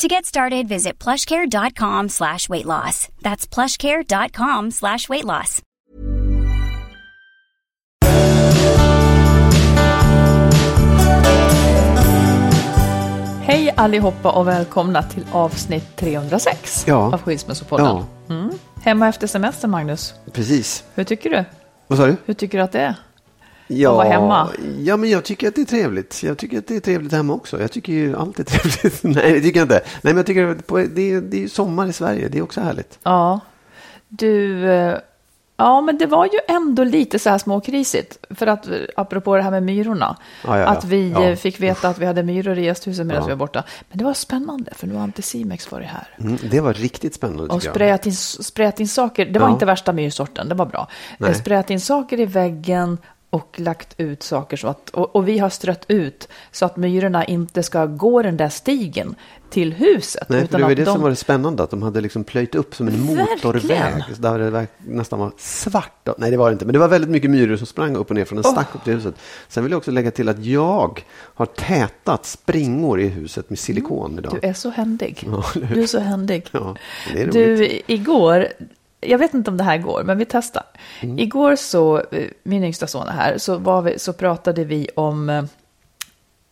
To get started, visit plushcare.com slash weight loss. That's plushcare.com slash weight loss. Hej allihopa och välkomna till avsnitt 306 Ja. av Skilsmässopodden. Ja, Mm. Hemma efter semestern, Magnus. precis. Hur tycker du? Vad sa du? Hur tycker du att det är? Ja, vara hemma? Ja, men jag tycker att det är trevligt. Jag tycker att det är trevligt hemma också. Jag tycker ju allt är trevligt. Nej, det tycker jag inte. Nej, men jag tycker att det, är, det är sommar i Sverige. Det är också härligt. Ja, du... eh, Ja, men det var ju ändå lite så här småkrisigt. För att, eh, apropå det här med myrorna. Ja, ja, ja. Att vi Ja. eh, fick veta att vi hade myror i gästhuset medan Ja. vi var borta. Men det var spännande, för nu har Anticimex varit här. Mm, det var riktigt spännande Och sprayat in, sprayat in saker. Det var Ja. inte värsta myrsorten, det var bra. Nej. Sprayat in saker i väggen och lagt ut saker så att, och, och vi har strött ut så att myrorna inte ska gå den där stigen till huset. Nej, utan det var det de, som var det spännande. Att de hade liksom plöjt upp som en motorväg. Verkligen. Där det nästan var svart. Nej, det var det inte. Men det var väldigt mycket myror som sprang upp och ner från en stack upp till huset. Sen vill jag också lägga till att jag har tätat springor i huset med silikon idag. Du är så händig. Ja? Du är så händig. Ja. Du, igår, jag vet inte om det här går, men vi testar. Mm. Igår så, eh, min yngsta son är här, så, vi, så pratade vi om eh,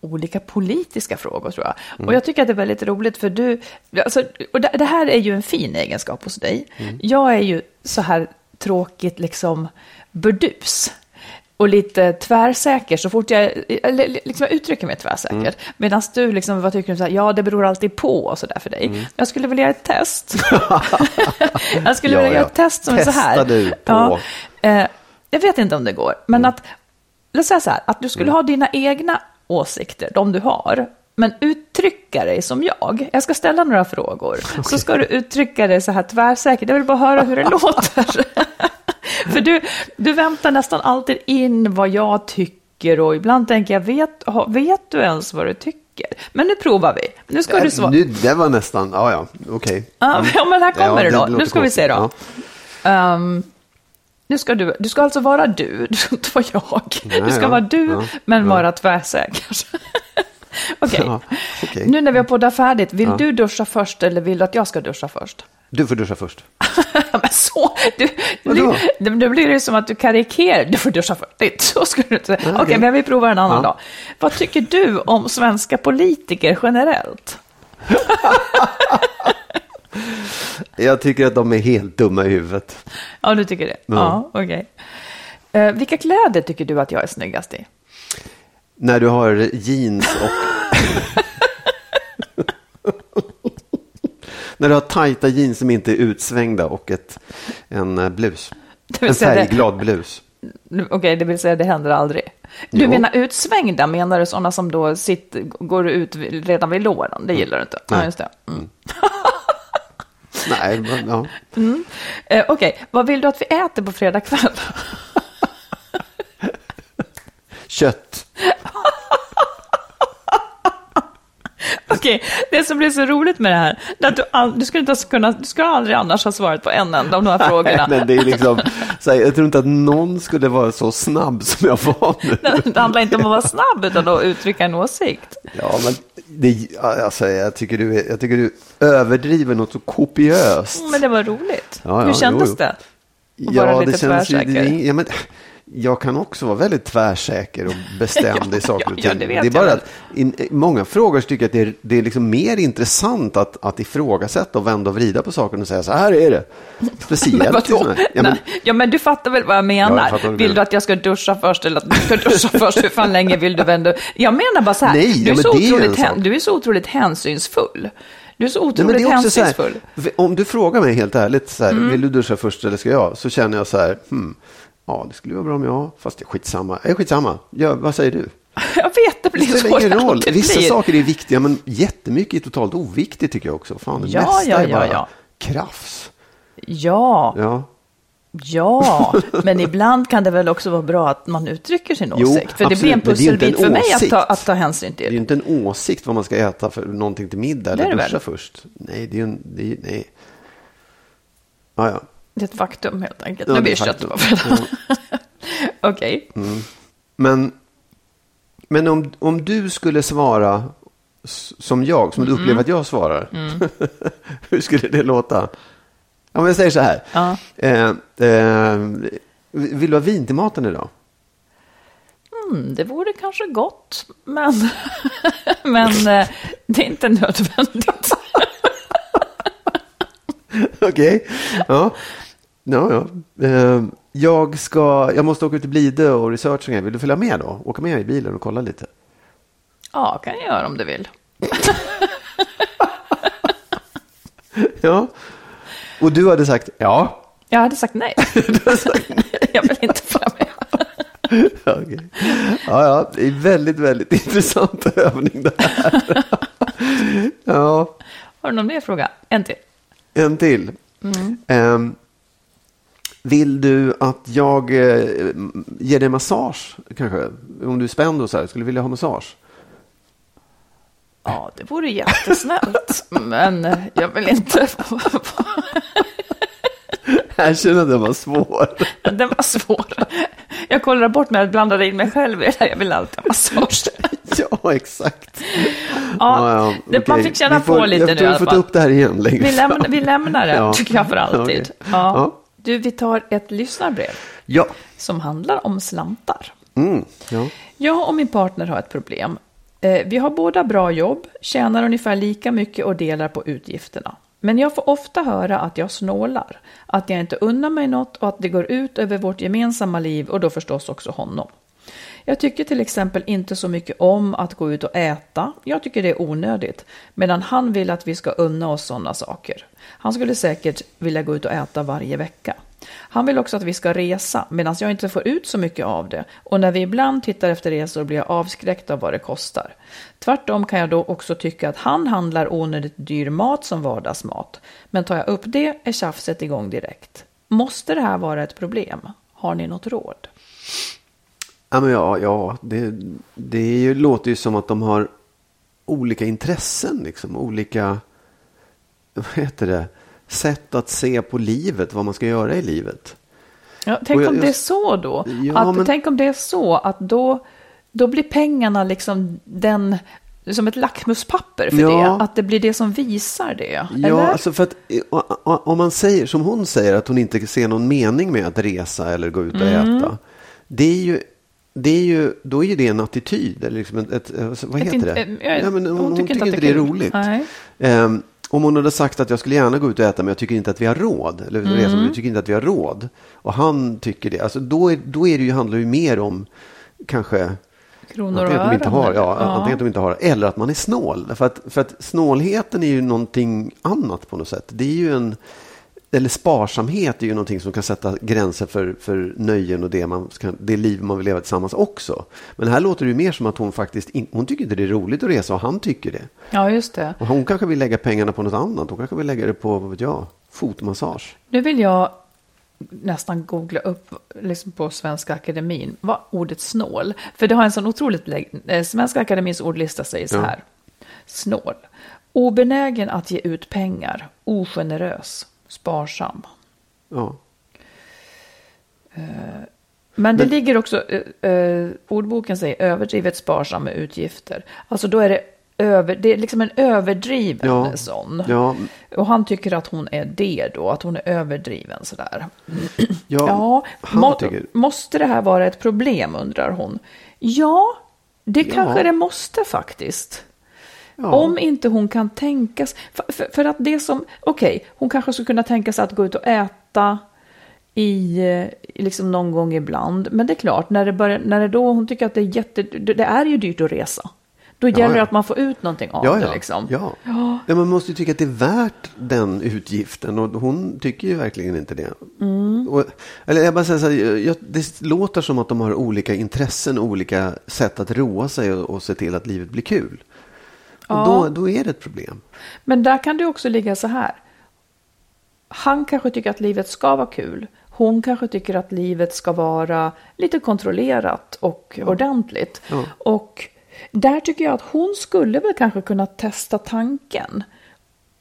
olika politiska frågor tror jag. Mm. Och jag tycker att det är väldigt roligt för du, alltså, och det, det här är ju en fin egenskap hos dig. Mm. Jag är ju så här tråkigt liksom burdus. Och lite tvärsäker så fort jag, eller liksom jag uttrycker mig tvärsäkert. Mm. Medan du liksom, vad tycker du, så här, ja det beror alltid på och sådär för dig. Mm. Jag skulle vilja göra ett test. jag skulle Ja, vilja göra ett test som är så här. Testa du på. Ja, eh, jag vet inte om det går, men Mm. att, låt säga så här, att du skulle ha dina egna åsikter, de du har, men uttrycka dig som jag. Jag ska ställa några frågor, så ska du uttrycka dig så här tvärsäkert. Jag vill bara höra hur det låter. För du, du väntar nästan alltid in vad jag tycker och ibland tänker jag, vet, vet du ens vad du tycker? Men nu provar vi. Nu ska du svara. Det var nästan, ja ja, okej. Ja, ja, men här kommer Ja, det då. låter Nu ska vi se då. konstigt. Ehm, nu ska du, du ska alltså vara du, du ska inte vara jag. Nej, du ska ja, vara du, ja, men ja. vara tvärsäker. Okej, Ja, okej. nu när vi har poddat färdigt, vill Ja. du duscha först eller vill du att jag ska duscha först? Du får duscha först. men så, du, du, då blir det som att du karikerar. Du får duscha först. Det, så skulle du inte säga. Okej, okej. men vi provar en annan Ja. dag. Vad tycker du om svenska politiker generellt? Jag tycker att de är helt dumma i huvudet. Ja, du tycker det? Ja, Ja. okej. Eh, vilka kläder tycker du att jag är snyggast i? När du har jeans och... När du har tajta jeans som inte är utsvängda och ett, en eh, blus. En färgglad blus. Okej, det vill säga det händer aldrig. Du Jo. menar utsvängda, menar du sådana som då sitter, går ut redan vid låren? Det gillar du inte? Ja, Nej. just det. Mm. Nej, men, ja. Eh, Okej, vad vill du att vi äter på fredag kväll? Kött. Okej, det som blir så roligt med det här, det är att du, all, du, skulle inte kunna, du skulle aldrig annars ha svarat på en enda av de här frågorna. Men det är liksom, här, jag tror inte att någon skulle vara så snabb som jag var nu. Det handlar inte om att vara snabb utan att uttrycka en åsikt. Ja, men det, alltså, jag, tycker du, jag tycker du överdriver något så kopiöst. Men det var roligt. Ja, ja, Hur kändes jo, jo. det? Att vara lite tvärsäker. det är- ja, men, jag kan också vara väldigt tvärsäker och bestämd Ja, i saker ja, och ja, ting. det det, vet är bara att i, många frågor tycker jag att det är, det är liksom mer intressant att, att ifrågasätta och vända och vrida på saken och säga så här är det. Speciellt. Men ja, men, Nej, ja, men du fattar väl vad jag Ja, menar? jag vill du att jag ska duscha först eller att du ska duscha först? Hur fan länge vill du vända? Jag menar bara så här, Nej, du, ja, är men så det är otroligt, sak. du är så otroligt hänsynsfull. Du är så Nej, men otroligt det är också så här, hänsynsfull. om du frågar mig helt ärligt, så här, Mm. vill du duscha först eller ska jag? Så känner jag så här, hmm, ja det skulle vara bra om jag, fast det är skitsamma. Är skitsamma, ja, vad säger du? Jag vet, det blir Det så ingen det roll. alltid Vissa blir. saker är viktiga, men jättemycket är totalt oviktigt tycker jag också. Fan, det Ja, mesta ja, är ja, bara ja. krafs. Ja, Ja. ja, men ibland kan det väl också vara bra att man uttrycker sin Jo, åsikt. För det blir en absolut, det ju inte pusselbit en för mig att ta, att ta hänsyn Det är ju till. inte en åsikt vad man ska äta för någonting till middag Det eller det duscha väl? först. Nej, det är ju en, det är, nej. Ja, ja. Det är ett faktum helt enkelt. Ja, nu det blir ett kött faktum. på Okej. Men, men om, om du skulle svara som jag, som du Mm. upplever att jag svarar, hur skulle det låta? Om jag säger så här. Ja. Eh, eh, vill du ha vin till maten idag? Mm, det vore kanske gott, men, men eh, det är inte nödvändigt. Okej. Ja. Ja, ja. Eh, jag, ska, jag måste åka ut till Blidö och researcha. Vill du följa med då? Åka med i bilen och kolla lite? Ja, kan jag göra om du vill. Ja. Och du hade sagt ja. Jag hade sagt nej. jag vill inte följa med. Okej. ja, ja, det är väldigt, väldigt intressant övning det här. ja, Har du någon mer fråga? En till. en till. Ehm, vill du att jag eh, ger dig massage kanske? Om du är spänd och så här, skulle du vilja ha massage? Ja, det vore jättesnällt. Men jag vill inte. Jag känner att den var svår. Den var svår. Jag kollar bort mig och blandade in mig själv i det här. Jag vill alltid ha massage. ja, exakt. Ja, det, man okej. fick känna Vi får, på lite jag nu i tror vi alla får ta fall. upp det här igen längre Vi, lämnar, vi lämnar det, Ja. tycker jag, för alltid. Okej. Ja. Du, vi tar ett lyssnarbrev Ja. som handlar om slantar. Mm. ja. Jag och min partner har ett problem. Eh, Vi har båda bra jobb, tjänar ungefär lika mycket och delar på utgifterna. Men jag får ofta höra att jag snålar, att jag inte unnar mig något och att det går ut över vårt gemensamma liv och då förstås också honom. Jag tycker till exempel inte så mycket om att gå ut och äta. Jag tycker det är onödigt. Medan han vill att vi ska unna oss sådana saker. Han skulle säkert vilja gå ut och äta varje vecka. Han vill också att vi ska resa medan jag inte får ut så mycket av det. Och när vi ibland tittar efter resor blir jag avskräckt av vad det kostar. Tvärtom kan jag då också tycka att han handlar onödigt dyr mat som vardagsmat. Men tar jag upp det är tjafset igång direkt. Måste det här vara ett problem? Har ni något råd? Ja, men ja, ja det, det är ju, låter ju som att de har olika intressen, liksom, olika vad heter det, sätt att se på livet, vad man ska göra i livet. Ja, tänk jag- om det är så då. Ja, att, men- Tänk om det är så att då, då blir pengarna liksom den, som ett lackmuspapper för Ja. det. Att det blir det som visar det. Ja, Eller? alltså för att om man säger som hon säger att hon inte ser någon mening med att resa eller gå ut och Mm. äta. Det är ju, det är ju, då är ju det en attityd. Eller liksom ett, ett, vad Ett heter in- det? jag- Ja, men hon, hon tycker inte, att det är kul. roligt. Nej. Om hon hade sagt att jag skulle gärna gå ut och äta men jag tycker inte att vi har råd. Eller Mm. resa, men jag tycker inte att vi har råd. Och han tycker det. Alltså då, är, då är det ju, handlar det ju mer om kanske Kronor och de inte ören, har, eller? ja, antingen att de inte har, eller att man är snål. För att, för att snålheten är ju någonting annat på något sätt. Det är ju en, eller sparsamhet är ju någonting som kan sätta gränser för, för nöjen och det, man ska, det liv man vill leva tillsammans också. Men här låter det ju mer som att hon faktiskt, in, hon tycker inte det är roligt att resa och han tycker det. Ja, just det. Och hon kanske vill lägga pengarna på något annat. Hon kanske vill lägga det på, vad vet jag, fotmassage. Nu vill jag nästan googla upp liksom på Svenska Akademin vad ordet snål. För det har en sån otroligt eh, Svenska Akademins ordlista säger så Ja. här. Snål. Obenägen att ge ut pengar. Ogenerös. Sparsam. Ja. Men det ligger också, eh, eh, ordboken säger överdrivet sparsam med utgifter. Alltså då är det, över, det är liksom en överdriven Ja. sån. Ja, Och han tycker att hon är det då, att hon är överdriven sådär. ja, Ja, må, tycker... måste det här vara ett problem undrar hon. Ja, det kanske det måste faktiskt. Ja. Om inte hon kan tänka sig, för, för, för att det som, okej, hon kanske skulle kunna tänka sig att gå ut och äta i, eh, liksom någon gång ibland. Men det är klart, när det, börjar, när det då hon tycker att det är jätte, det är ju dyrt att resa. Då gäller det ja. att man får ut någonting av Ja, det ja. liksom. ja. ja. Man måste ju tycka att det är värt den utgiften och hon tycker ju verkligen inte det. Mm. Och, eller jag bara säger så här, jag, det låter som att de har olika intressen, olika sätt att roa sig och, och se till att livet blir kul. Och Ja. då, då är det ett problem. Men där kan det också ligga så här. Han kanske tycker att livet ska vara kul. Hon kanske tycker att livet ska vara lite kontrollerat och ordentligt. Ja. Och där tycker jag att hon skulle väl kanske kunna testa tanken.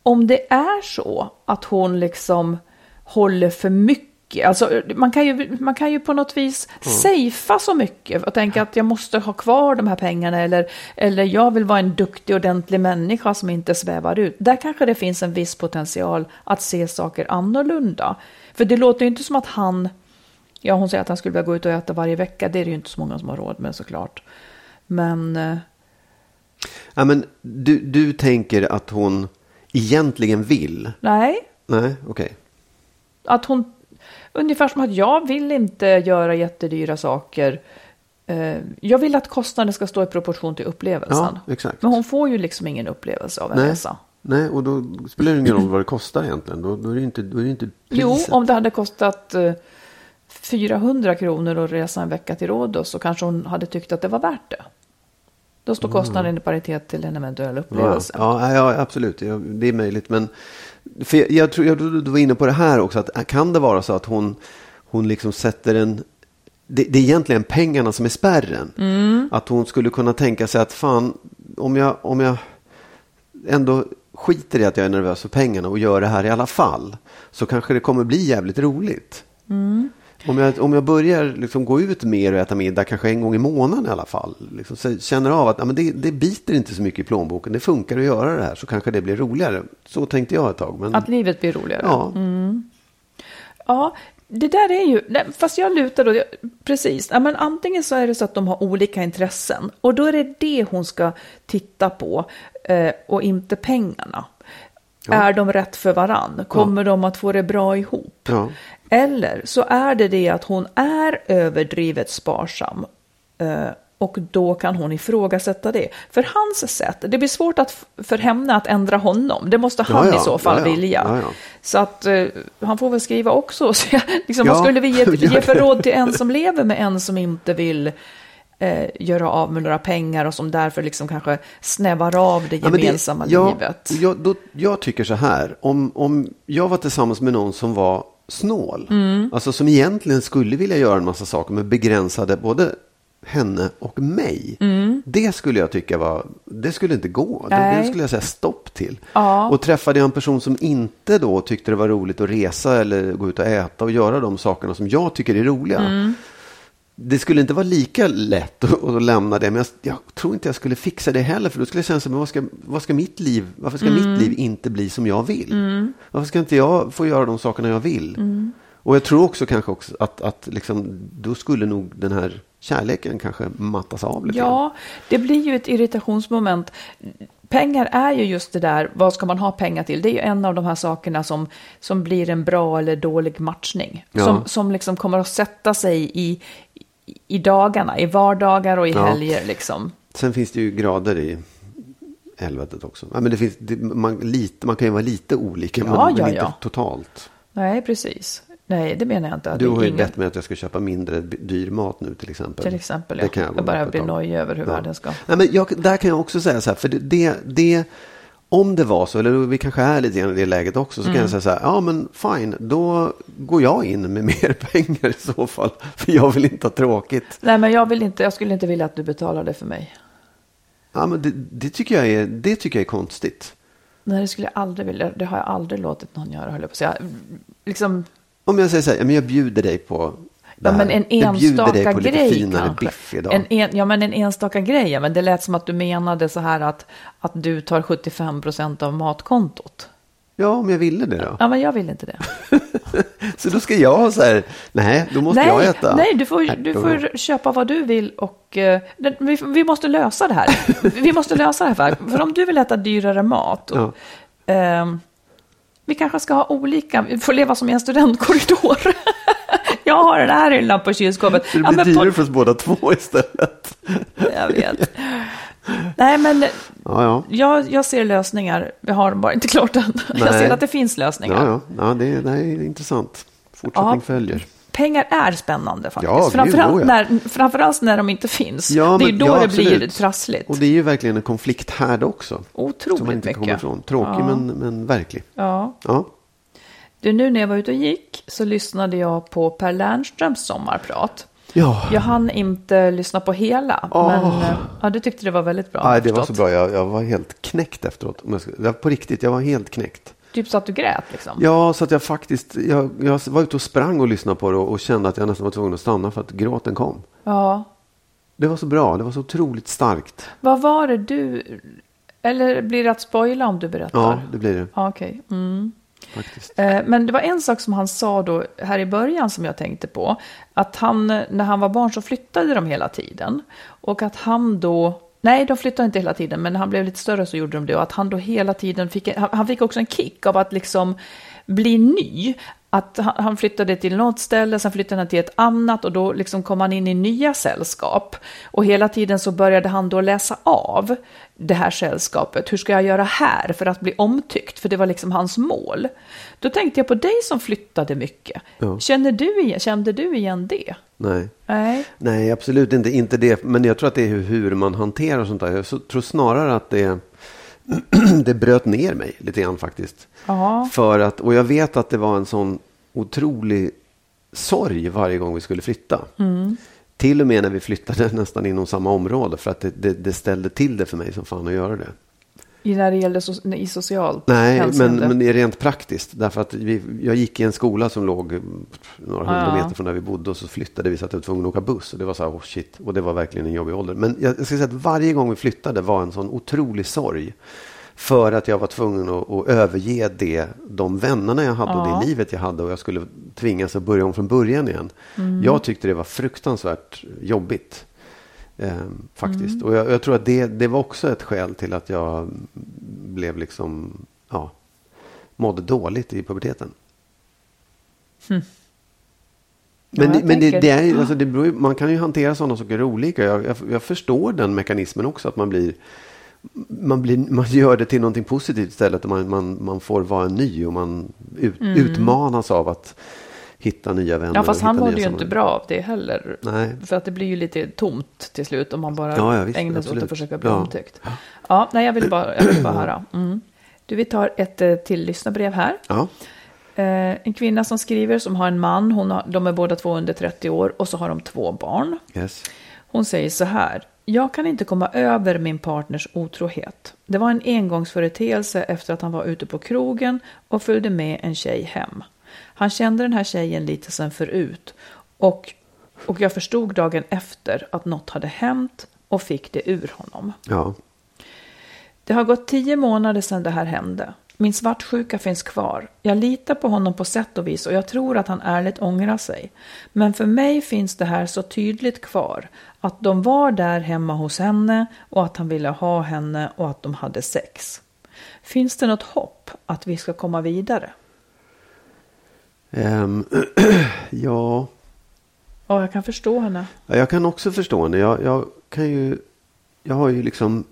Om det är så att hon liksom håller för mycket. Alltså, man, kan ju, man kan ju på något vis safea så mycket och tänka att jag måste ha kvar de här pengarna eller, eller jag vill vara en duktig, ordentlig människa som inte svävar ut. Där kanske det finns en viss potential att se saker annorlunda. För det låter ju inte som att han, ja hon säger att han skulle vilja gå ut och äta varje vecka, det är det ju inte så många som har råd med såklart. Men eh, Ja, men du, du tänker att hon egentligen vill? nej, Nej, okej. Att hon, ungefär som att jag vill inte göra jättedyra saker. Eh, Jag vill att kostnaden ska stå i proportion till upplevelsen. Ja, exakt. Men hon får ju liksom ingen upplevelse av en Nej. resa. Nej, och då spelar det ingen roll vad det kostar egentligen. Då, då är det inte, då är det inte Jo, priset. om det hade kostat eh, 400 kronor att resa en vecka till Rhodos så kanske hon hade tyckt att det var värt det. Då står kostnaden i paritet till en eventuell Ja, upplevelse. ja, ja, absolut. Ja, det är möjligt. Men för jag, jag tror jag, du var inne på det här också. Att kan det vara så att hon, hon liksom sätter en... Det, det är egentligen pengarna som är spärren. Mm. Att hon skulle kunna tänka sig att fan, om jag, om jag ändå skiter i att jag är nervös för pengarna och gör det här i alla fall. Så kanske det kommer bli jävligt roligt. Mm. Om, jag, om jag börjar liksom gå ut mer och äta middag kanske en gång i månaden i alla fall. Liksom, känner av att ja, men det, det biter inte så mycket i plånboken. Det funkar att göra det här så kanske det blir roligare. Så tänkte jag ett tag. Men, Att livet blir roligare. ja, Ja, det där är ju, fast jag lutar då, precis, ja, men antingen så är det så att de har olika intressen och då är det det hon ska titta på eh, och inte pengarna. Är de rätt för varann? Kommer de att få det bra ihop? Ja. Eller så är det det att hon är överdrivet sparsam eh, och då kan hon ifrågasätta det. För hans sätt, det blir svårt att, för henne att ändra honom. Det måste han Ja, ja, i så fall ja, ja, vilja. ja, ja. Så att eh, han får väl skriva också. och se, liksom, vad skulle vi ge, ge för det. råd till en som lever med en som inte vill eh, göra av med några pengar och som därför liksom kanske snävar av det det- gemensamma ja, livet. Jag, då, jag tycker så här. Om, om jag var tillsammans med någon som var snål. Mm. Alltså som egentligen skulle vilja göra en massa saker men begränsade både henne och mig. Det skulle jag tycka var, det skulle inte gå. Det, det Mm. Nej. skulle jag säga stopp till. Ja. Och träffade jag en person som inte då tyckte det var roligt att resa eller gå ut och äta och göra de sakerna som jag tycker är roliga. Mm. Det skulle inte vara lika lätt att, att lämna det, men jag, jag tror inte jag skulle fixa det heller, för då skulle jag känna så men vad ska, vad ska mitt liv, varför ska Mm. mitt liv inte bli som jag vill? Varför ska inte jag få göra de sakerna jag vill? Mm. Och jag tror också kanske också att, att liksom, då skulle nog den här kärleken kanske mattas av lite. Ja, det blir ju ett irritationsmoment. Pengar är ju just det där, vad ska man ha pengar till? Det är ju en av de här sakerna som, som blir en bra eller dålig matchning. Ja. Som, som liksom kommer att sätta sig i, i dagarna, i vardagar och i Ja. helger liksom. Sen finns det ju grader i helvetet också. Ja, men det finns, det, man, lite, man kan ju vara lite olika, Ja, men, ja, men inte ja. totalt. Nej, precis. Nej, det menar jag inte. att Du har ju ingen- bett mig att jag ska köpa mindre dyr mat nu till exempel. Till exempel, Det ja. kan jag, Jag börjar med på ett bli tag. nojig över hur världen ska- Nej, men jag, där kan jag också säga så här, för det, det, det om det var så, eller vi kanske är lite grann i det läget också, så kan Mm. jag säga så här, ja men fine, då går jag in med mer pengar i så fall. För jag vill inte ha tråkigt. Nej, men jag, vill inte, jag skulle inte vilja att du betalade för mig. Ja, men det, det, tycker jag är, det tycker jag är konstigt. Nej, det skulle jag aldrig vilja. Det har jag aldrig låtit någon göra, höll jag på att säga. Liksom, Om jag säger så här, men jag bjuder dig på Ja, men en jag enstaka grej kanske. En, en, ja, men en enstaka grej. ja, Men det lät som att du menade så här att, att du tar 75 procent av matkontot. Ja, om jag ville det då. Ja, men jag vill inte det. Så då ska jag ha så här, nej, då måste jag Nej, äta. nej du, får, du får köpa vad du vill och eh, vi, vi måste lösa det här. Vi måste lösa det här. För, för om du vill äta dyrare mat, och, ehm, vi kanske ska ha olika, vi får leva som i en studentkorridor. jag har den här hyllan på kylskåpet. Så det Ja, blir på- dyrare för oss båda två istället. Jag vet. Nej, men Ja, ja. jag, jag ser lösningar. Vi har bara inte klart än. Jag Nej. ser att det finns lösningar. Ja, ja. ja det, är- det är intressant. Fortsättning Ja. följer. Pengar är spännande faktiskt. Ja, framförallt, ja. när, framförallt när de inte finns. Ja, det är men- då ja, det blir trassligt. Och det är ju verkligen en konflikt här också. Som man Otroligt inte mycket. kommer ifrån. Tråkig Ja. men, men verklig. Ja. Du, nu när jag var ute och gick så lyssnade jag på Per Lernströms sommarprat. Ja, Jag hann inte lyssna på hela, Åh. men eh, ja, du tyckte det var väldigt bra. Nej, det var så bra. Jag, jag var helt knäckt efteråt. Jag på riktigt, jag var helt knäckt. Typ så att du grät liksom. Ja, så att jag faktiskt, jag, jag var ute och sprang och lyssnade på det och, och kände att jag nästan var tvungen att stanna för att gråten kom. Ja. Det var så bra, det var så otroligt starkt. Vad var det du... Eller blir det att spoila om du berättar? Ja, det blir det Ja, Okej. Mm faktiskt. Eh, men det var en sak som han sa då här i början som jag tänkte på. Att han, när han var barn så flyttade de hela tiden. Och att han då, nej de flyttade inte hela tiden, men när han blev lite större så gjorde de det. Och att han då hela tiden fick, han fick också en kick av att liksom bli ny. Att han, flyttade till något ställe, sen flyttade han till ett annat och då liksom kom han in i nya sällskap. Och hela tiden så började han då läsa av det här sällskapet. Hur ska jag göra här för att bli omtyckt? För det var liksom hans mål. Då tänkte jag på dig som flyttade mycket. Ja. Känner du, igen- kände du igen det? Nej. Nej. Nej, absolut inte. Inte det. Men jag tror att det är hur, man hanterar sånt där. Jag tror snarare att det, det bröt ner mig lite grann faktiskt. För att, och jag vet att det var en sån otrolig sorg varje gång vi skulle flytta. Mm. Till och med när vi flyttade nästan inom samma område. För att det, det, det ställde till det för mig som fan att göra det. I när det gäller so i socialt Nej, men, hänseende. men det är rent praktiskt. Därför att vi, jag gick i en skola som låg några hundra meter från där vi bodde och så flyttade vi så att jag var tvungen att åka buss. Och det var så här, oh shit. Och det var verkligen en jobbig ålder. Men jag, jag ska säga att varje gång vi flyttade var en sån otrolig sorg. För att jag var tvungen att, att överge det, de vännerna jag hade och Ja. det livet jag hade och jag skulle tvingas att börja om från början igen. Mm. Jag tyckte det var fruktansvärt jobbigt. Ehm, faktiskt. Mm. Och jag, jag tror att det, det var också ett skäl till att jag blev liksom, ja, mådde dåligt i puberteten. Men, Hm. Ja, men det, det är, alltså det beror, man kan ju hantera sådana saker olika. Jag, jag, jag förstår den mekanismen också, att man blir, man, blir, man gör det till någonting positivt istället. Och man, man, man får vara ny och man ut, utmanas av att hitta nya vänner. Ja, fast han mådde ju inte bra av det heller. Nej. För att det blir ju lite tomt till slut om man bara Ja, ja, visst, ägnar sig åt att försöka bli Ja. omtyckt. Ja, nej, jag vill bara, jag vill bara höra. Mm. Du, vi tar ett eh, till lyssnarbrev här. Ja, Eh, en kvinna som skriver som har en man, hon har, de är båda två under 30 år och så har de två barn. yes. Hon säger så här. Jag kan inte komma över min partners otrohet. Det var en engångsföreteelse efter att han var ute på krogen och följde med en tjej hem. Han kände den här tjejen lite sen förut och, och jag förstod dagen efter att något hade hänt och fick det ur honom. Ja, Det har gått tio månader sedan det här hände. Min svartsjuka finns kvar. Jag litar på honom på sätt och vis och jag tror att han ärligt ångrar sig. Men för mig finns det här så tydligt kvar. Att de var där hemma hos henne och att han ville ha henne och att de hade sex. Finns det något hopp att vi ska komma vidare? Ehm, ja. Ja, jag kan förstå henne. Ja, Jag kan också förstå henne. Jag, jag kan ju, jag har ju liksom,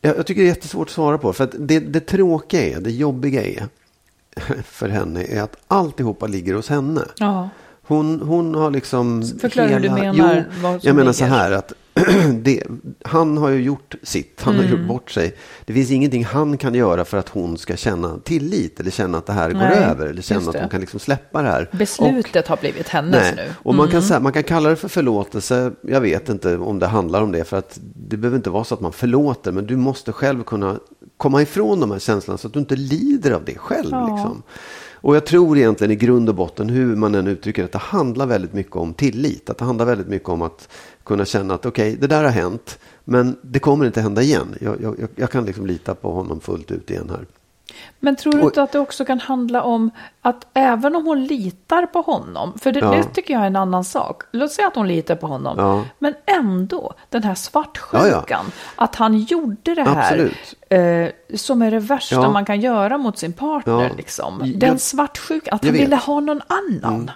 jag, jag tycker det är jättesvårt att svara på. För att det, det tråkiga är, det jobbiga är för henne är att alltihopa ligger hos henne. Ja, Hon, hon har liksom... Förklara hur du menar, Jo, jag menar så ligger. här att det, han har ju gjort sitt. Han har Mm. gjort bort sig. Det finns ingenting han kan göra för att hon ska känna tillit. Eller känna att det här går Nej, över. Eller känna att hon kan liksom släppa det här. Och- beslutet har blivit hennes Nej. nu. Och man, Mm. kan, säga, man kan kalla det för förlåtelse. Jag vet inte om det handlar om det. För att det behöver inte vara så att man förlåter. Men du måste själv kunna komma ifrån de här känslorna. Så att du inte lider av det själv. Ja. Liksom. Och jag tror egentligen i grund och botten, hur man än uttrycker det, att det handlar väldigt mycket om tillit. Att det handlar väldigt mycket om att kunna känna att okej, okay, det där har hänt, men det kommer inte hända igen. Jag, jag, jag kan liksom lita på honom fullt ut igen här. Men tror du inte att det också kan handla om att även om hon litar på honom, för det, ja. det tycker jag är en annan sak. Låt säga att hon litar på honom, ja. men ändå den här svartsjukan, ja, att han gjorde det här eh, som är det värsta man kan göra mot sin partner. Liksom. Den svartsjukan, att han ville ha någon annan. Mm.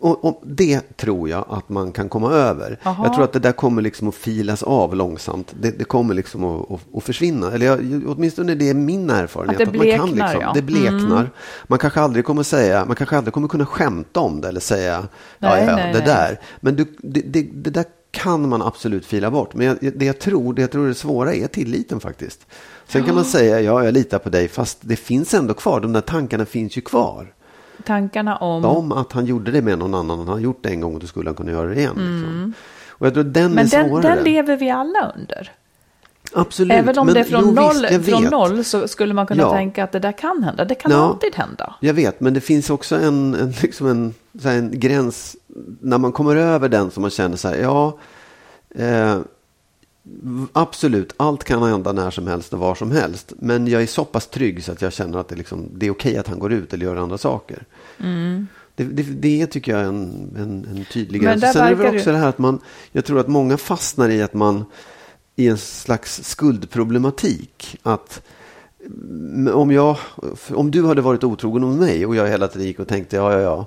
Och, och, det tror jag att man kan komma över. Aha. Jag tror att det där kommer liksom att filas av långsamt. Det, det kommer liksom att, att, att, försvinna. Eller jag, åtminstone det är min erfarenhet. Att det bleknar, att man kan liksom, ja. Det bleknar. Mm. Man kanske aldrig kommer säga, man kanske aldrig kommer kunna skämta om det eller säga, nej, ja, nej, det nej. där. Men du, det, det, det, där kan man absolut fila bort. Men jag, det, jag tror, det jag tror är det svåra är tilliten faktiskt. Sen kan man säga, ja, jag litar på dig, fast det finns ändå kvar. De där tankarna finns ju kvar tankarna om... Om att han gjorde det med någon annan. Han har gjort det en gång och då skulle han kunna göra det igen. Liksom. Mm. Liksom. Och jag tror den men är den, svårare. den lever vi alla under. Absolut. Även om men, det är från, jo, noll, visst, från noll så skulle man kunna ja. tänka att det där kan hända. Det kan ja, alltid hända. Jag vet, men det finns också en, en, liksom en, en gräns. När man kommer över den som man känner så här, ja. Eh, Absolut, allt kan hända när som helst och var som helst. Men jag är så pass trygg så att jag känner att det, liksom, det är okej att han går ut eller gör andra saker. Mm. Det, det, det, tycker jag är en, en, en tydlig gräns. Sen är det väl också du... det här att man, jag tror att många fastnar i att man i en slags skuldproblematik. Att om, jag, om du hade varit otrogen mot mig och jag hela tiden gick och tänkte ja, ja, ja,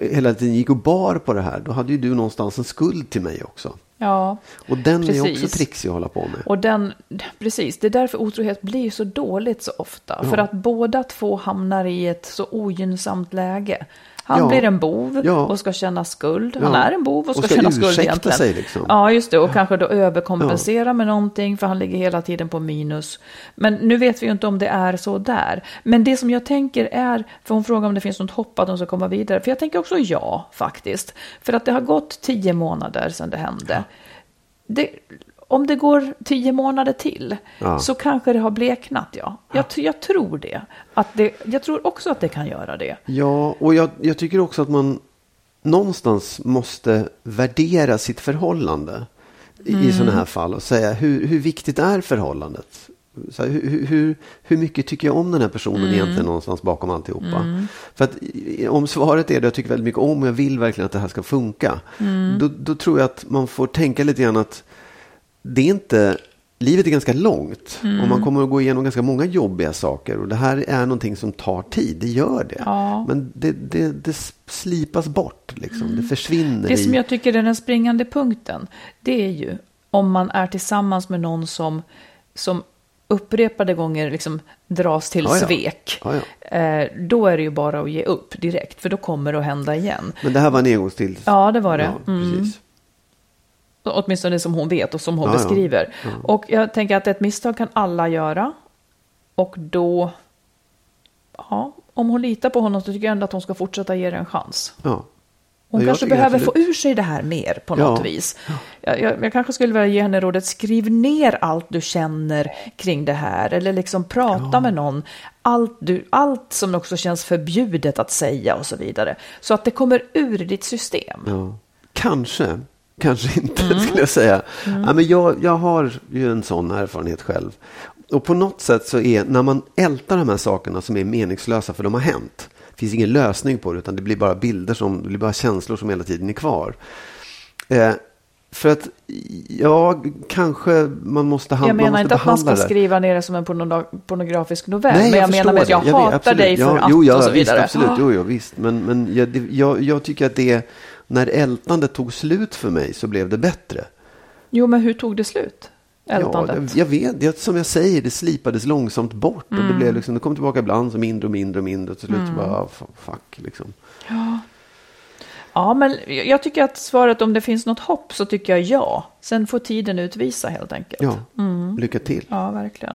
jag hela tiden gick och bar på det här, då hade ju du någonstans en skuld till mig också. Ja, och den precis. är också trixig att hålla på med. Och den, precis, det är därför otrohet blir så dåligt så ofta. Ja. För att båda två hamnar i ett så ogynnsamt läge. Han ja. blir en bov ja. och ska känna skuld. Han är en bov och ska, och ska känna skuld egentligen. Sig liksom. Ja, just det. Och kanske då överkompensera med någonting för han ligger hela tiden på minus. Men nu vet vi ju inte om det är så där. Men det som jag tänker är, för hon frågar om det finns något hopp att de ska komma vidare. För jag tänker också ja, faktiskt. För att det har gått tio månader sedan det hände. Det, om det går tio månader till ja. så kanske det har bleknat, ja. Jag, jag, tror det. Att det. Jag tror också att det kan göra det. Ja, och jag, jag tycker också att man någonstans måste värdera sitt förhållande mm. i sådana här fall och säga hur, hur viktigt är förhållandet? Så här, hur, hur, hur mycket tycker jag om den här personen mm. egentligen någonstans bakom alltihopa? Mm. För att om svaret är det jag tycker väldigt mycket om och jag vill verkligen att det här ska funka. Mm. Då, då tror jag att man får tänka lite grann att det är inte, livet är ganska långt mm. och man kommer att gå igenom ganska många jobbiga saker och det här är någonting som tar tid, det gör det. Ja. Men det, det, det slipas bort, liksom. Mm. det försvinner. Det som jag tycker är den springande punkten, det är ju om man är tillsammans med någon som, som upprepade gånger liksom dras till ja, ja. svek, ja, eh, då är det ju bara att ge upp direkt, för då kommer det att hända igen. Men det här var en engångstill? Ja, det var det. Mm. Åtminstone som hon vet och som hon ja, beskriver. Ja. Ja. Och jag tänker att ett misstag kan alla göra. Och då, ja, om hon litar på honom så tycker jag ändå att hon ska fortsätta ge det en chans. Ja. Hon kanske behöver få ur sig det här mer på något ja. vis. Jag, jag, jag, kanske skulle vilja ge henne rådet, skriv ner allt du känner kring det här. Eller liksom prata ja. med någon. Allt, du, allt som också känns förbjudet att säga och så vidare. Så att det kommer ur ditt system. Ja. Kanske kanske inte mm. skulle jag säga. Mm. Ja, men jag, jag har ju en sån erfarenhet själv. Och på något sätt så är när man ältar de här sakerna som är meningslösa för de har hänt. Det finns ingen lösning på det utan det blir bara bilder som, det blir bara känslor som hela tiden är kvar. Eh, för att, ja, kanske man måste handla. Jag menar inte att man ska skriva ner det som en pornografisk novell. Nej, men jag, jag menar med att jag, jag hatar vet, dig för ja, att jo, ja, och så vidare. Visst, absolut, jo, jo, visst. Men, men jag, jag, jag tycker att det när ältandet tog slut för mig så blev det bättre. Jo, men hur tog det slut? Ältandet? Ja, jag vet, det, som jag säger, det slipades långsamt bort. Mm. Och det, blev mm. liksom, det kom tillbaka ibland så mindre och mindre och mindre. Till slut mm. bara, ah, fuck liksom. Ja. ja, men jag tycker att svaret om det finns något hopp så tycker jag ja. Sen får tiden utvisa helt enkelt. Ja, mm. lycka till. Ja, verkligen.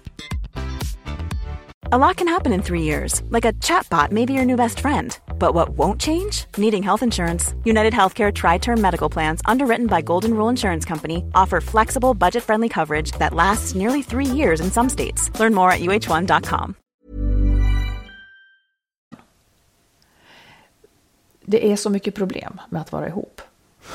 A lot can happen in three years, like a chatbot may be your new best friend. But what won't change? Needing health insurance. United Healthcare Tri Term Medical Plans, underwritten by Golden Rule Insurance Company, offer flexible, budget friendly coverage that lasts nearly three years in some states. Learn more at uh1.com. Det är så mycket problem med att vara ihop.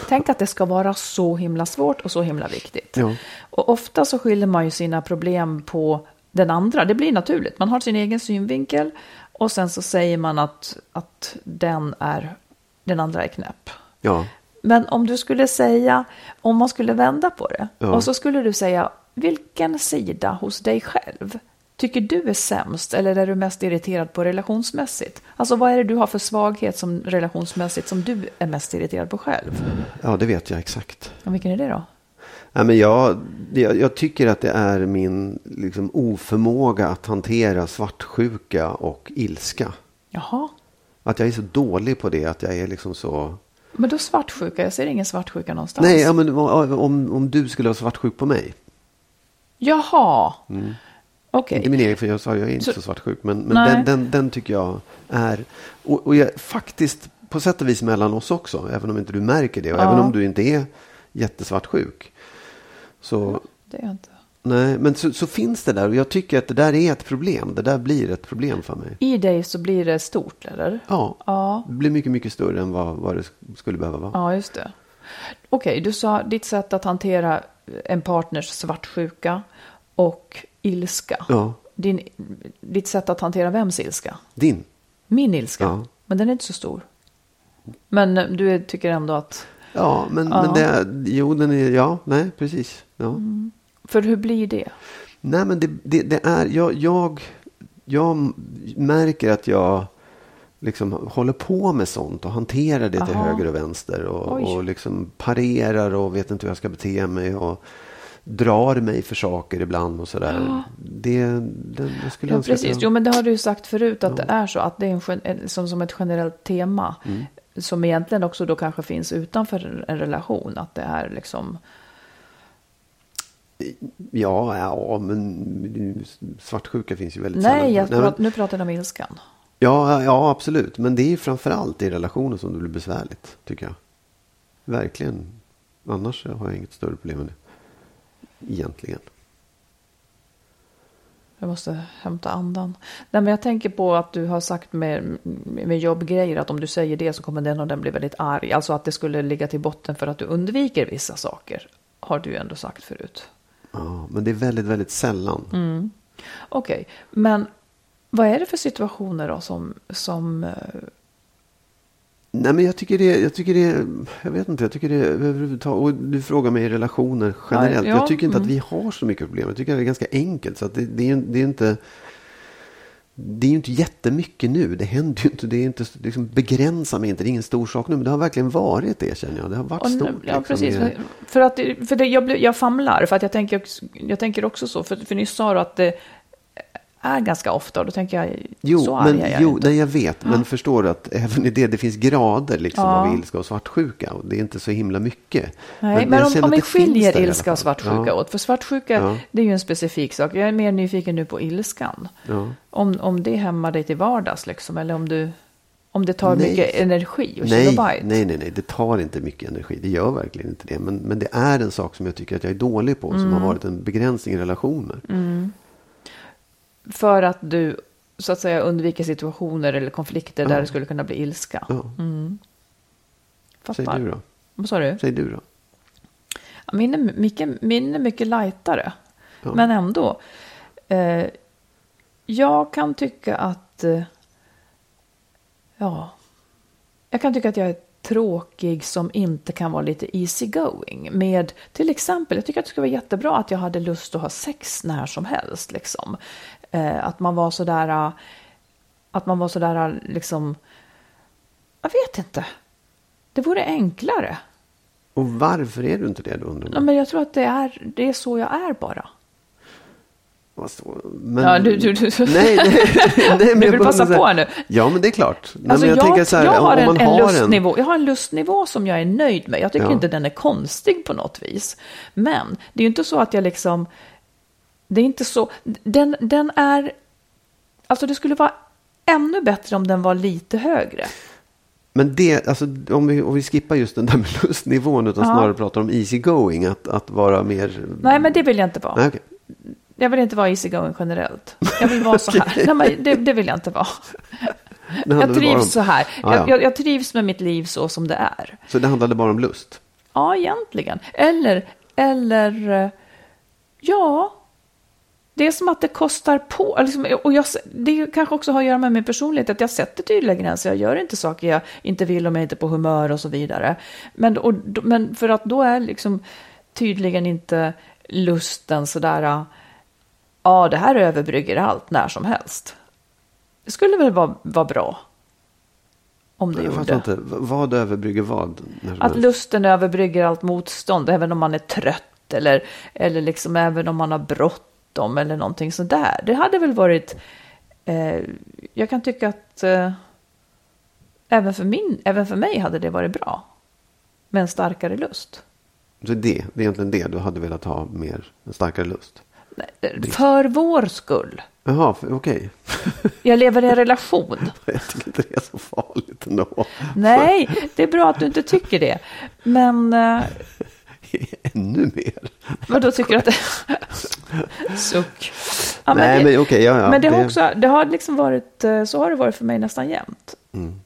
Tänk att det ska vara så himla svårt och så himla viktigt. Ja. Och ofta så skyller man ju sina problem på den andra. Det blir naturligt. Man har sin egen synvinkel och sen så säger man att, att den, är, den andra är knäpp. Ja. Men om du skulle säga, om man skulle vända på det Ja. och så skulle du säga vilken sida hos dig själv tycker du är sämst eller är du mest irriterad på relationsmässigt? Alltså vad är det du har för svaghet som relationsmässigt som du är mest irriterad på själv? ja, det vet jag exakt. Och vilken är det då? Ja, men jag, jag, jag tycker att det är min liksom, oförmåga att hantera svartsjuka och ilska. Jaha, Att jag är så dålig på det, att jag är liksom så... men då svartsjuka, jag ser ingen svartsjuka någonstans. Nej, ja, men om, om, du skulle vara svartsjuk på mig. Jaha, okej. Inte min egen, för jag sa jag är inte Så- så, svartsjuk. Men, men den, den, den tycker jag är... Och, och jag, faktiskt på sätt och vis mellan oss också. Även om inte du märker det. Och Ja. även om du inte är jättesvartsjuk. Så, Det är jag inte. nej, men så, så finns det där. Och jag tycker att det där är ett problem. Det där blir ett problem för mig. I dig så blir det stort, eller? Ja, Ja, det blir mycket, mycket större än vad, vad det skulle behöva vara. ja just det. Okej, du sa ditt sätt att hantera en partners svartsjuka och ilska. Ja, Din, ditt sätt att hantera vems ilska? din. Min ilska. Ja. Men den är inte så stor. Men eh, du tycker ändå att... Ja, men, Ja. men det jo, den är, ja, nej, precis. Ja. För hur blir det? Nej, men det, det, det är, jag, jag, jag märker att jag liksom håller på med sånt och hanterar det till Aha. höger och vänster och, Oj. och liksom parerar och vet inte hur jag ska bete mig och drar mig för saker ibland och sådär. Det, det, jag skulle Ja, önska att precis. jag- Jo, men det har du ju sagt förut att det är så. Att det är en- som, som ett generellt tema. Mm. Som egentligen också då kanske finns utanför en relation. Att det är liksom... Ja, ja, men svartsjuka finns ju väldigt Nej, sällan. jag men- prat, nu pratar jag om ilskan. Ja, ja, absolut. Men det är framförallt i relationer som det blir besvärligt, tycker jag. Verkligen. Annars har jag inget större problem med det. Egentligen. Jag måste hämta andan. Nej, men jag tänker på att du har sagt med, med jobbgrejer att om du säger det så kommer den och den bli väldigt arg. Alltså att det skulle ligga till botten för att du undviker vissa saker. Har du ju ändå sagt förut. Ja, men det är väldigt, väldigt sällan. Okej, men vad är det för situationer då som, som eh, Nej, men jag tycker det, jag tycker det, jag vet inte, jag tycker det överhuvudtaget, och du frågar mig i relationer generellt. Ja, ja, jag tycker inte mm. att vi har så mycket problem. Jag tycker att det är ganska enkelt. Så att det, det, är, det är inte, det är ju inte jättemycket nu. Det händer ju inte, det är inte, liksom, begränsa mig inte, det är ingen stor sak nu. Men det har verkligen varit det känner jag. Det har varit Och stort. Ja, liksom, precis. För, att, för det, jag, blir- jag famlar, för att jag tänker, jag tänker också så. För, för nyss sa du att det är ganska ofta, och då tänker jag, Jo, så men, är jag jo inte. nej, jag vet. Men förstår du att även i det, det finns grader liksom Ja. av ilska och svartsjuka. Och det är inte så himla mycket. Nej, men, jag om, om vi skiljer ilska och svartsjuka Ja. åt. För svartsjuka, det är ju en specifik sak. Jag är mer nyfiken nu på ilskan. Om, om det hämmar dig till vardags, liksom. Eller om, du, om det tar Nej. mycket energi och Nej, kilobyte. nej, nej, nej, det tar inte mycket energi. Det gör verkligen inte det. Men, men det är en sak som jag tycker att jag är dålig på. Som Mm. har varit en begränsning i relationer. För att du så att säga undviker situationer eller konflikter där Ja. det skulle kunna bli ilska. Ja. Fattar. Säg du då. Vad sa du? Säg du då. Min är mycket, min är mycket lightare. Ja. Men ändå. Eh, jag kan tycka att... Eh, ja. Jag kan tycka att jag är tråkig som inte kan vara lite easy going. Med till exempel, jag tycker att det skulle vara jättebra att jag hade lust att ha sex när som helst. Liksom. Eh, att man var sådär... eh, Att man var sådär eh, liksom... Jag vet inte. Det vore enklare. Och varför är du inte det då undrar Ja, men jag tror att det är, det är så jag är bara. Men, Ja, du- du- du- Nej, nej, nej, men Du vill passa säga- på här nu. Ja, men det är klart. Nej, Alltså, jag, här, har en, man en har lustnivå. Jag har en lustnivå som jag är nöjd med. Jag tycker Ja. inte den är konstig på något vis. Men det är ju inte så att jag liksom... Det är inte så... Den, den är... Alltså det skulle vara ännu bättre om den var lite högre. Men det, alltså, om, vi, om vi skippar just den där med lustnivån utan Ja. snarare pratar om easy going, att, att vara mer... Nej, men det vill jag inte vara. Nej, okej. Jag vill inte vara easy going generellt. Jag vill vara så här. Nej, men det, det vill jag inte vara. Jag trivs om, så här. Ja, ja. Jag, jag, jag trivs med mitt liv så som det är. Så det handlade bara om lust? Ja, egentligen. Eller, eller, eh, ja. Det är som att det kostar på. Liksom, och jag, det kanske också har att göra med min personlighet, att jag sätter tydliga gränser. Jag gör inte saker jag inte vill om jag inte är på humör och så vidare. Men, och, men för att då är liksom tydligen inte lusten sådär, ja det här överbrygger allt när som helst. Det skulle väl vara, vara bra. Om det Jag gjorde. inte. Vad överbrygger vad? Att lusten överbrygger allt motstånd, även om man är trött eller, eller liksom även om man har bråttom eller någonting sådär. Det hade väl varit, eh, jag kan tycka att eh, även, för min, även för mig hade det varit bra. Med en starkare lust. Så det, det är egentligen det du hade velat ha mer, en starkare lust? Nej, För vår skull. Jaha, okej. Jag lever i en relation. Jag tycker inte det är så farligt ändå. Nej, det är bra att du inte tycker det. Men eh, Ännu mer? vad då tycker du att det... Suck. Ja, men Nej, det- men okej, ja, ja. Men det har också, det har liksom varit, eh, så har det varit för mig nästan jämt. Mm.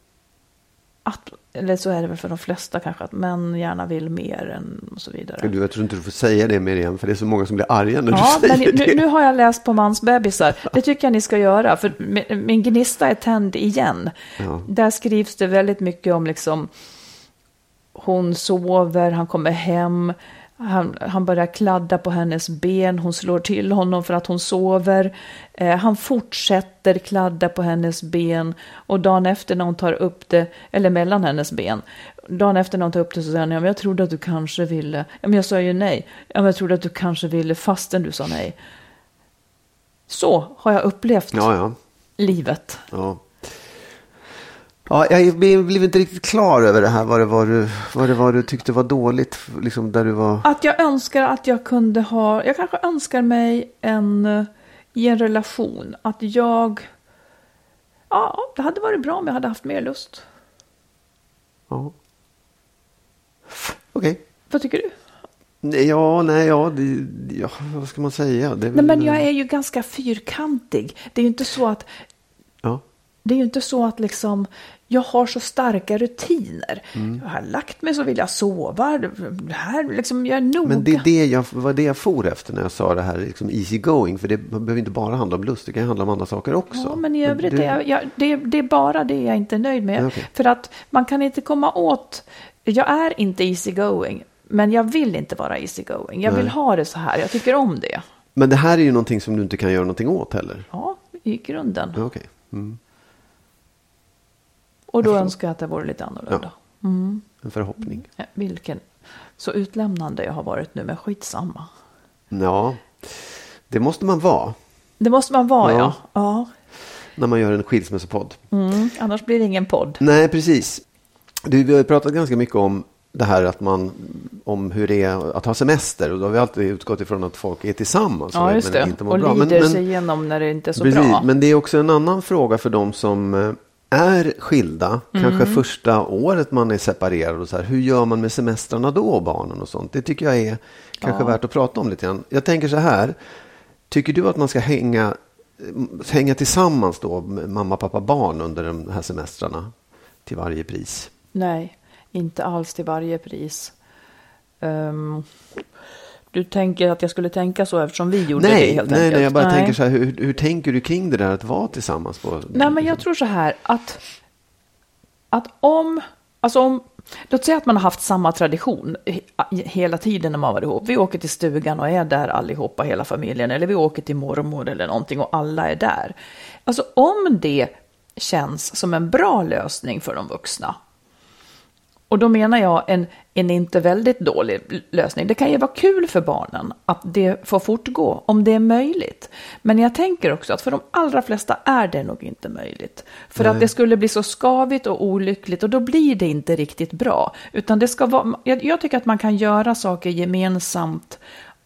Att, eller så är det väl för de flesta kanske, att män gärna vill mer än och så vidare. Du, jag tror inte du får säga det mer igen, för det är så många som blir arga när Ja, du men säger nu, det. nu har jag läst på mansbebisar. Det tycker jag ni ska göra, för min, min gnista är tänd igen. Ja. Där skrivs det väldigt mycket om liksom, hon sover, han kommer hem, han, han börjar kladda på hennes ben, hon slår till honom för att hon sover. Eh, han fortsätter kladda på hennes ben och dagen efter när hon tar upp det, eller mellan hennes ben, dagen efter när hon tar upp det så säger han, ja men jag trodde att du kanske ville, ja men jag sa ju nej, ja men jag trodde att du kanske ville fastän du sa nej. Så har jag upplevt Ja, ja. livet. ja. Ja, jag blev inte riktigt klar över det här, vad det var du, vad det var du tyckte var dåligt, liksom där du var... Att jag önskar att jag kunde ha, jag kanske önskar mig en, eh, i en relation, att jag, ja, det hade varit bra om jag hade haft mer lust. Ja. Okej. Vad tycker du? Ja, nej, ja, det, ja, vad ska man säga? Det Nej, men jag är ju ganska fyrkantig. Det är ju inte så att. Det är ju inte så att liksom, jag har så starka rutiner. Mm. Jag har lagt mig så vill jag sova. Det här, liksom, jag är noga. Men det är det jag, var det jag for efter när jag sa det här liksom easy going. För det behöver inte bara handla om lust, det kan handla om andra saker också. Ja, men i övrigt du- är jag, jag, det, det är bara det jag inte är nöjd med. Okej. För att man kan inte komma åt, jag är inte easy going, men jag vill inte vara easy going. Jag vill Nej. ha det så här, jag tycker om det. Men det här är ju någonting som du inte kan göra någonting åt heller. Ja, i grunden. Okej. Mm. Och då önskar jag att det vore lite annorlunda. En förhoppning. Ja, Vilken, så utlämnande jag har varit nu, men skitsamma. Ja, det måste man vara Det måste man vara, Ja. ja. ja. när man gör en skilsmässopodd. Mm, annars blir det ingen podd. Nej, precis. Du, vi har pratat ganska mycket om det här att man, om hur det är att ha semester. Och då har vi alltid utgått ifrån att folk är tillsammans. Ja, just men det. inte mår Och bra. lider Men- men- sig igenom när det inte är så Precis, bra. men det är också en annan fråga för de som eh, är skilda, kanske Mm. första året man är separerad och så här. Hur gör man med semestrarna då och barnen och sånt? Det tycker jag är kanske Ja. värt att prata om lite grann. Jag tänker så här, tycker du att man ska hänga hänga tillsammans då, mamma, pappa, barn under de här semestrarna till varje pris? Nej, inte alls till varje pris. Um, du tänker att jag skulle tänka så eftersom vi gjorde nej, det helt nej, enkelt? Nej, jag bara nej. tänker så här, hur, hur tänker du kring det där att vara tillsammans? På, Nej, men jag tror så här att, att om, alltså om, låt säga att man har haft samma tradition hela tiden när man var ihop. Vi åker till stugan och är där allihopa, hela familjen, eller vi åker till mormor eller någonting och alla är där. Alltså om det känns som en bra lösning för de vuxna, och då menar jag en, en inte väldigt dålig lösning. Det kan ju vara kul för barnen att det får fortgå om det är möjligt. Men jag tänker också att för de allra flesta är det nog inte möjligt. För Nej. att det skulle bli så skavigt och olyckligt och då blir det inte riktigt bra. Utan det ska vara, jag, jag tycker att man kan göra saker gemensamt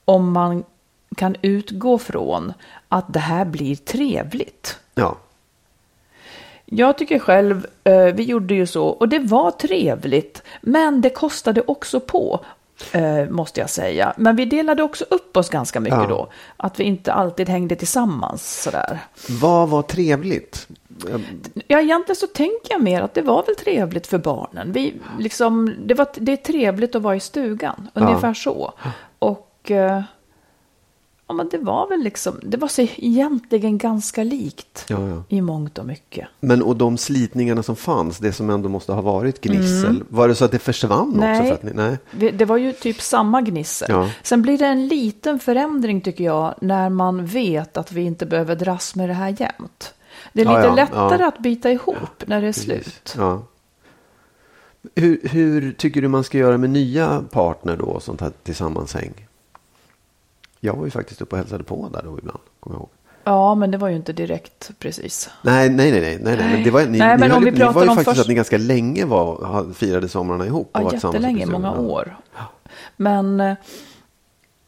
om man kan utgå från att det här blir trevligt. Ja. Jag tycker själv, eh, vi gjorde ju så, och det var trevligt, men det kostade också på, eh, måste jag säga. Men vi delade också upp oss ganska mycket ja. då, att vi inte alltid hängde tillsammans sådär. Vad var trevligt? Ja, egentligen så tänker jag mer att det var väl trevligt för barnen. Vi, liksom, det, var, det är trevligt att vara i stugan, ungefär ja. så. Och... Eh, Ja, men det var väl liksom, det var så egentligen ganska likt ja, ja. i mångt och mycket. Men och de slitningarna som fanns, det som ändå måste ha varit gnissel, mm. var det så att det försvann nej, också? För att ni, nej, det var ju typ samma gnissel. Ja. Sen blir det en liten förändring tycker jag, när man vet att vi inte behöver dras med det här jämt. Det är lite lättare att byta ihop när det är Precis. slut. Hur, hur tycker du man ska göra med nya partner då, sånt här tillsammanshäng? Jag var ju faktiskt uppe och hälsade på där då ibland, kommer jag ihåg. Ja, men det var ju inte direkt precis. Nej, nej, nej, nej, nej, men det var, ni, nej, men ni, om höll, ni var ju om faktiskt först... att ni ganska länge var, firade somrarna ihop. Ja, jättelänge, många år. Men, eh,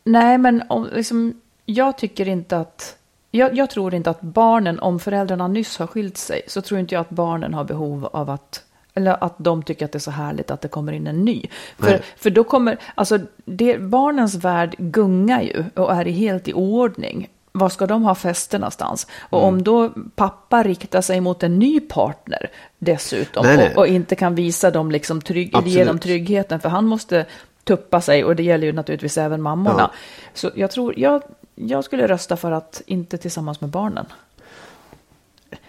nej, men om, liksom, jag tycker inte att, jag, jag tror inte att barnen, om föräldrarna nyss har skilt sig, så tror inte jag att barnen har behov av att eller att de tycker att det är så härligt att det kommer in en ny. För, för då kommer, alltså det, barnens värld gungar ju och är helt i ordning. Var ska de ha fester någonstans? Och mm. om då pappa riktar sig mot en ny partner dessutom nej, nej. Och, och, inte kan visa dem liksom trygg, ge dem tryggheten, för han måste tuppa sig och det gäller ju naturligtvis även mammorna. Ja. Så jag tror, jag, jag skulle rösta för att inte tillsammans med barnen.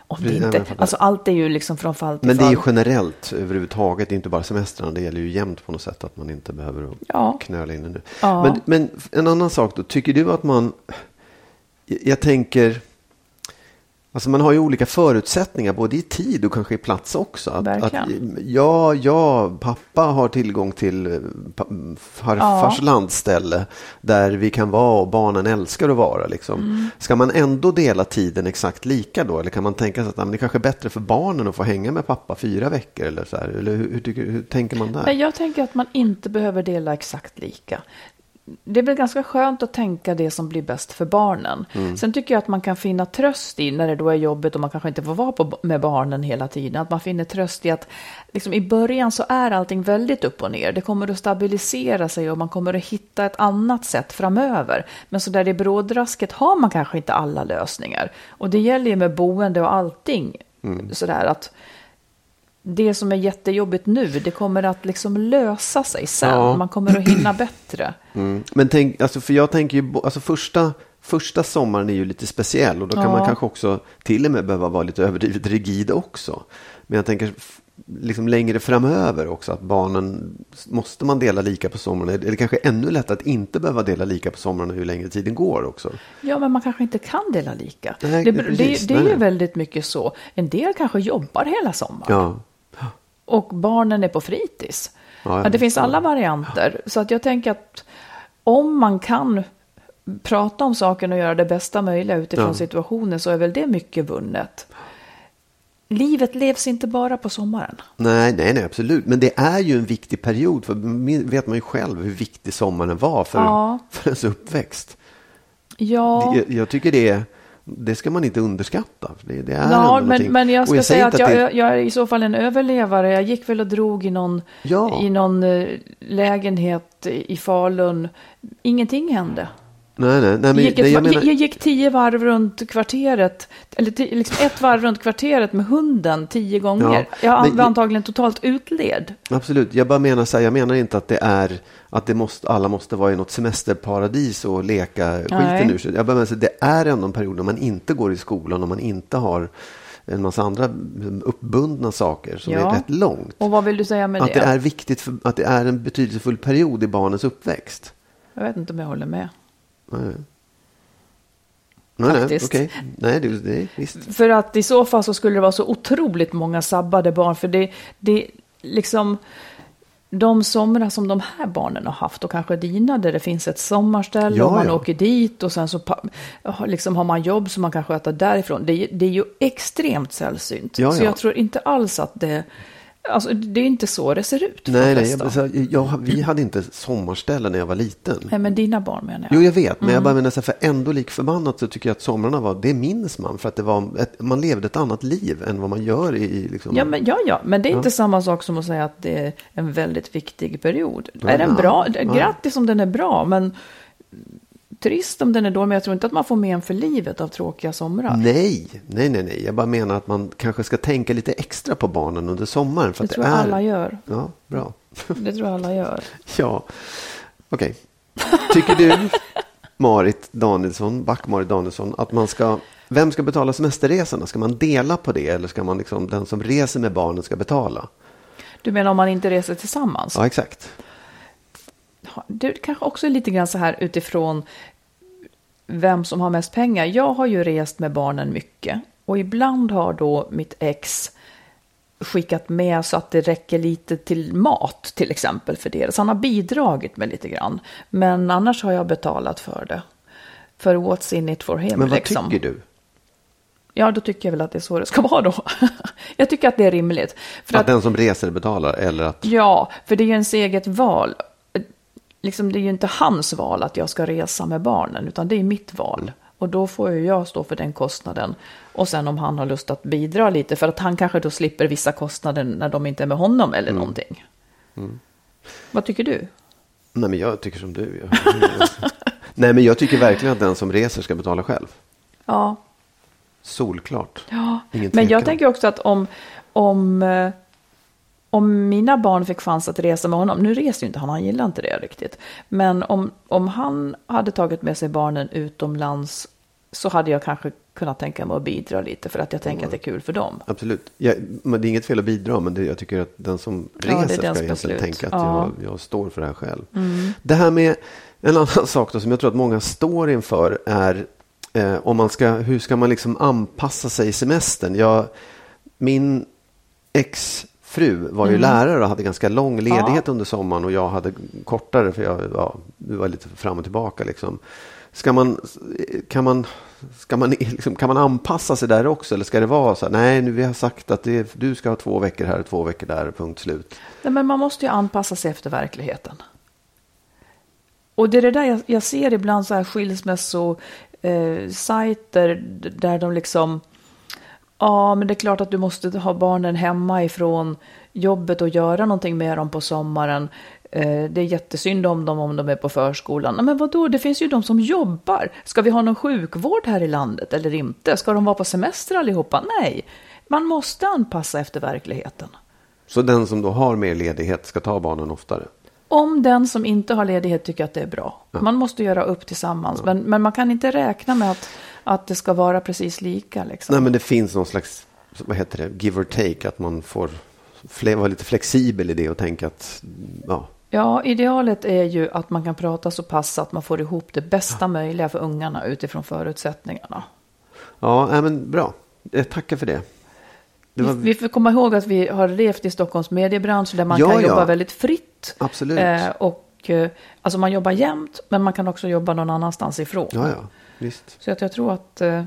Om det inte, alltså allt är ju liksom från fall till Men det fall. är ju generellt överhuvudtaget, inte bara semestrarna. Det gäller ju jämt på något sätt att man inte behöver ja. knöla in det nu. Ja. Men, men en annan sak då, tycker du att man, jag tänker, Alltså man har ju olika förutsättningar både i tid och kanske i plats också. Att, att, ja, ja, pappa har tillgång till eh, farfars ja. landställe där vi kan vara och barnen älskar att vara. Liksom. Mm. Ska man ändå dela tiden exakt lika då? Eller kan man tänka sig att det kanske är bättre för barnen att få hänga med pappa fyra veckor? Eller, så här? eller hur, hur, tycker, hur tänker man där? Jag tänker att man inte behöver dela exakt lika det är väl ganska skönt att tänka det som blir bäst för barnen. Mm. Sen tycker jag att man kan finna tröst i, när det då är jobbigt och man kanske inte får vara på, med barnen hela tiden, att man finner tröst i att liksom, i början så är allting väldigt upp och ner. Det kommer att stabilisera sig och man kommer att hitta ett annat sätt framöver. Men så där i brådrasket har man kanske inte alla lösningar. Och det gäller ju med boende och allting. Mm. Sådär att det som är jättejobbigt nu, det kommer att liksom lösa sig sen. Ja. Man kommer att hinna bättre. Mm. Men tänk, alltså för jag tänker ju, alltså första, första sommaren är ju lite speciell och då kan ja. man kanske också till och med behöva vara lite överdrivet rigid också. Men jag tänker liksom längre framöver också att barnen, måste man dela lika på somrarna? Eller kanske ännu lättare att inte behöva dela lika på somrarna ju längre tiden går också. Ja, men man kanske inte kan dela lika. Nej, det, det, det, är ju väldigt mycket så. En del kanske jobbar hela sommaren. Ja och barnen är på fritids. Ja, ja, det finns alla varianter. Så att jag tänker att om man kan prata om saken och göra det bästa möjliga utifrån ja. situationen så är väl det mycket vunnet. Livet levs inte bara på sommaren. Nej, nej, nej, absolut. Men det är ju en viktig period. För vet man ju själv hur viktig sommaren var för, ja. för ens uppväxt. Ja. Jag, jag tycker det är det ska man inte underskatta. Det, det är ja, men, men jag ska jag säga att jag, det... jag, är i så fall en överlevare. Jag gick väl och drog i någon, ja. i någon uh, lägenhet i Falun. Ingenting hände. Nej, nej, nej men gick ett, jag menar, jag gick tio varv runt kvarteret, eller ti, liksom ett varv runt kvarteret med hunden tio gånger. Ja, jag men- var antagligen totalt utled. absolut. Jag bara menar så här, jag menar inte att det är att det måste, alla måste vara i något semesterparadis och leka skiten Nej. ur sig. Jag bara menar så här, det är ändå en period när man inte går i skolan och man inte har en massa andra uppbundna saker som Ja. är rätt långt. Och vad vill du säga med Att det? det är viktigt, för, att det är en betydelsefull period i barnens uppväxt. Jag vet inte om jag håller med. Nej, nej, Faktiskt. okej. Nej, det, det visst. För att i så fall så skulle det vara så otroligt många sabbade barn. För det, det liksom de somrar som de här barnen har haft och kanske dina där det finns ett sommarställe Ja, och man ja. åker dit och sen så liksom har man jobb som man kan sköta därifrån. Det, är- det är ju extremt sällsynt. Ja, Så ja. jag tror inte alls att det, alltså det är inte så det ser ut Nej, nej, jag, jag, vi hade inte sommarställe när jag var liten. Nej, men dina barn menar jag. Jo, jag vet, men jag Mm. bara menar så här, för ändå lik förbannat så tycker jag att somrarna var, det minns man, för att det var ett, man levde ett annat liv än vad man gör i, i liksom, Ja men, ja, ja, men det är inte samma sak som att säga att det är en väldigt viktig period. Ja, är den ja, bra? ja. Grattis om den är bra, men trist om den är dålig. Men jag tror inte att man får men för livet av tråkiga somrar. Nej, nej, nej, nej. Jag bara menar att man kanske ska tänka lite extra på barnen under sommaren. För Det att tror det är... alla gör. Ja, bra. Det tror alla gör. Ja, okej. Tycker du, Marit Danielsson, Back-Marit Danielsson, att man ska... Vem ska betala semesterresorna? Ska man dela på det eller ska man liksom, den som reser med barnen ska betala? Du menar om man inte reser tillsammans? Ja, exakt. Det kanske också är lite grann så här utifrån vem som har mest pengar. Jag har ju rest med barnen mycket och ibland har då mitt ex skickat med så att det räcker lite till mat till exempel för det. Så han har bidragit med lite grann. Men annars har jag betalat för det. För what's in it for him. Men vad liksom. tycker du? Ja, då tycker jag väl att det är så det ska vara då. jag tycker att det är rimligt. För Att att, den som reser betalar eller att... Ja, för det är ju ens eget val. Liksom, det är ju inte hans val att jag ska resa med barnen, utan det är mitt val. Och då får ju jag stå för den kostnaden. Och sen om han har lust att bidra lite, för att han kanske då slipper vissa kostnader när de inte är med honom eller någonting. Vad tycker du? Nej, men jag tycker som du. Nej, men jag tycker verkligen att den som reser ska betala själv. Ja, Solklart. ja. Ingen men jag tänker också att om, om, eh, om mina barn fick chans att resa med honom, nu reser ju inte han, han gillar inte det riktigt, men om, om han hade tagit med sig barnen utomlands så hade jag kanske kunnat tänka mig att bidra lite för att jag tänker att det är kul för dem. Absolut. Jag, men det är inget fel att bidra, men det, jag tycker att den som Ja, reser dens ska egentligen beslut. tänka att Ja. Mm. jag, jag står för det här själv. Det här med en annan sak då, som jag tror att många står inför är eh, om man ska, hur ska man liksom anpassa sig i semestern? Jag, min exfru var ju lärare och hade ganska lång ledighet under sommaren och jag hade kortare för jag ja, var lite fram och tillbaka. Liksom. Ska man, kan, man, ska man, liksom, kan man anpassa sig där också eller ska det vara så här, nej nu vi har sagt att det, du ska ha två veckor här, två veckor där, punkt slut. Nej, men man måste ju anpassa sig efter verkligheten. Och det är det där jag, jag ser ibland så här skilsmässosajter eh, där de liksom, ja men det är klart att du måste ha barnen hemma ifrån jobbet och göra någonting med dem på sommaren. Eh, det är jättesynd om dem om de är på förskolan. Nej, men vadå, det finns ju de som jobbar. Ska vi ha någon sjukvård här i landet eller inte? Ska de vara på semester allihopa? Nej, man måste anpassa efter verkligheten. Så den som då har mer ledighet ska ta barnen oftare. Om den som inte har ledighet tycker att det är bra. Man måste göra upp tillsammans. Men, men man kan inte räkna med att, att det ska vara precis lika. Liksom. Nej men det finns någon slags, vad heter det, give or take, att man får fle- vara lite flexibel i det och tänka att, ja, Ja, idealet är ju att man kan prata så pass att man får ihop det bästa möjliga för ungarna utifrån förutsättningarna. ja, nej, men bra. Jag tackar för det. det var, Vi, vi får komma ihåg att vi har levt i Stockholms mediebransch där man Ja, kan ja. jobba väldigt fritt. Absolut. Eh, och, eh, alltså man jobbar jämt, men man kan också jobba någon annanstans ifrån. ja, ja, visst. Så att jag tror att eh,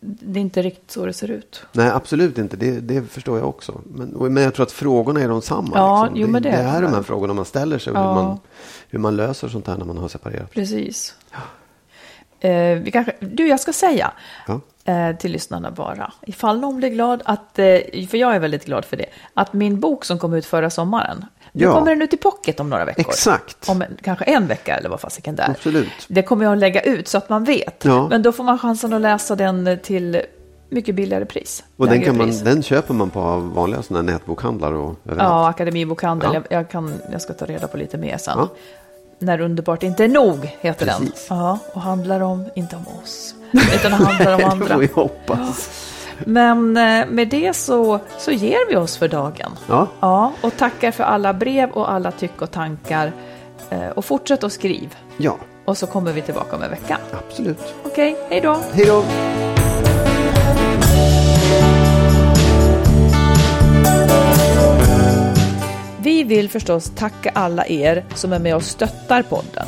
det är inte riktigt så det ser ut. Nej, absolut inte. Det, det förstår jag också. Men, men jag tror att frågorna är de samma. Ja, liksom. jo, men det det är det. de här frågorna man ställer sig och Ja. hur, man, hur man löser sånt här när man har separerat. Precis. Eh, vi kanske, du, jag ska säga Ja. eh, till lyssnarna bara, ifall någon blir glad, att, eh, för jag är väldigt glad för det, att min bok som kom ut förra sommaren, Nu Ja. kommer den ut i pocket om några veckor. Exakt. Om en, kanske en vecka eller vad fasiken det är. Absolut. Det kommer jag att lägga ut så att man vet. Ja. Men då får man chansen att läsa den till mycket billigare pris. Och den, kan man, pris. den köper man på vanliga såna här nätbokhandlar och överallt. Ja, Akademibokhandel. Ja. Jag, jag, kan, jag ska ta reda på lite mer sen. Ja. När underbart inte är nog, heter den. Precis. Ja, och handlar om, inte om oss, utan handlar om Det andra. får vi hoppas. Men eh, med det så, så ger vi oss för dagen. Ja. Ja, och tackar för alla brev och alla tyck och tankar. Eh, Och fortsätt att skriv. ja, Och så kommer vi tillbaka om en vecka. absolut. Okej, hej då! Hej då! Vi vill förstås tacka alla er som är med och stöttar podden.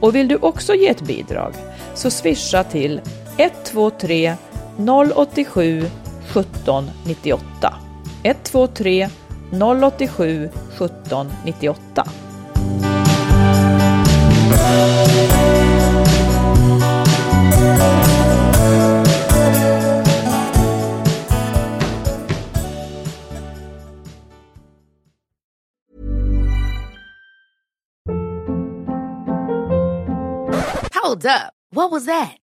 Och vill du också ge ett bidrag så swisha till 123 087 17 98. 123 087 17 98. Hold up. What was that?